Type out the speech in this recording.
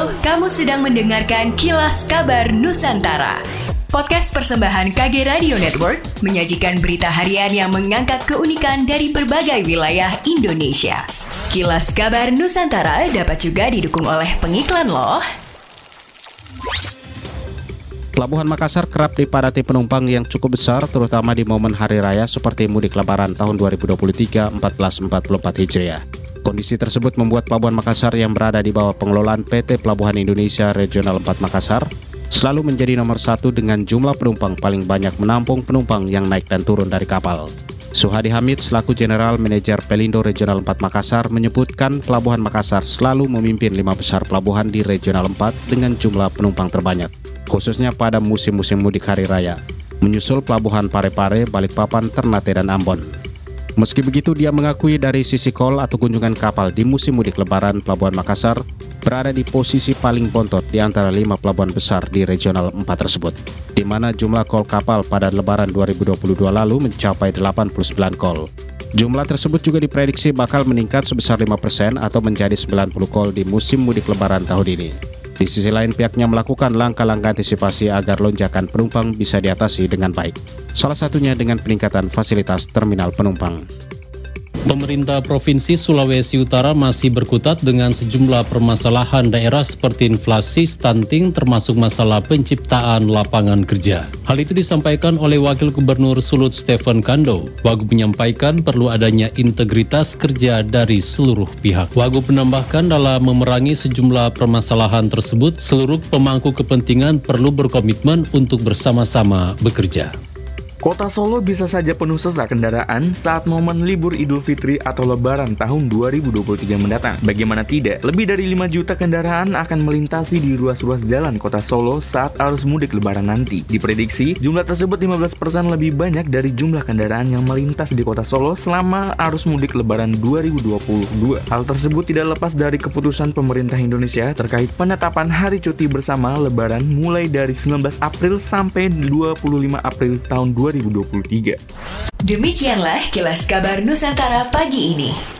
Halo, kamu sedang mendengarkan Kilas Kabar Nusantara. Podcast persembahan KG Radio Network menyajikan berita harian yang mengangkat keunikan dari berbagai wilayah Indonesia. Kilas Kabar Nusantara dapat juga didukung oleh pengiklan loh. Pelabuhan Makassar kerap dipadati penumpang yang cukup besar terutama di momen hari raya seperti mudik lebaran tahun 2023 1444 Hijriah. Kondisi tersebut membuat Pelabuhan Makassar yang berada di bawah pengelolaan PT Pelabuhan Indonesia Regional 4 Makassar selalu menjadi nomor satu dengan jumlah penumpang paling banyak menampung penumpang yang naik dan turun dari kapal. Suhadi Hamid selaku General Manager Pelindo Regional 4 Makassar menyebutkan Pelabuhan Makassar selalu memimpin lima besar pelabuhan di Regional 4 dengan jumlah penumpang terbanyak, khususnya pada musim-musim mudik hari raya, menyusul Pelabuhan Parepare, Balikpapan, Ternate, dan Ambon. Meski begitu, dia mengakui dari sisi call atau kunjungan kapal di musim mudik lebaran Pelabuhan Makassar berada di posisi paling bontot di antara lima pelabuhan besar di regional 4 tersebut, di mana jumlah call kapal pada lebaran 2022 lalu mencapai 89 call. Jumlah tersebut juga diprediksi bakal meningkat sebesar 5% atau menjadi 90 call di musim mudik lebaran tahun ini. Di sisi lain pihaknya melakukan langkah-langkah antisipasi agar lonjakan penumpang bisa diatasi dengan baik. Salah satunya dengan peningkatan fasilitas terminal penumpang. Pemerintah Provinsi Sulawesi Utara masih berkutat dengan sejumlah permasalahan daerah seperti inflasi, stunting, termasuk masalah penciptaan lapangan kerja. Hal itu disampaikan oleh Wakil Gubernur Sulut Stephen Kando. Wagub menyampaikan perlu adanya integritas kerja dari seluruh pihak. Wagub menambahkan dalam memerangi sejumlah permasalahan tersebut, seluruh pemangku kepentingan perlu berkomitmen untuk bersama-sama bekerja. Kota Solo bisa saja penuh sesak kendaraan saat momen libur Idul Fitri atau Lebaran tahun 2023 mendatang. Bagaimana tidak, lebih dari 5 juta kendaraan akan melintasi di ruas-ruas jalan kota Solo saat arus mudik Lebaran nanti. Diprediksi, jumlah tersebut 15% lebih banyak dari jumlah kendaraan yang melintas di kota Solo selama arus mudik Lebaran 2022. Hal tersebut tidak lepas dari keputusan pemerintah Indonesia terkait penetapan hari cuti bersama Lebaran mulai dari 19 April sampai 25 April tahun 2023. 2023. Demikianlah kilas kabar Nusantara pagi ini.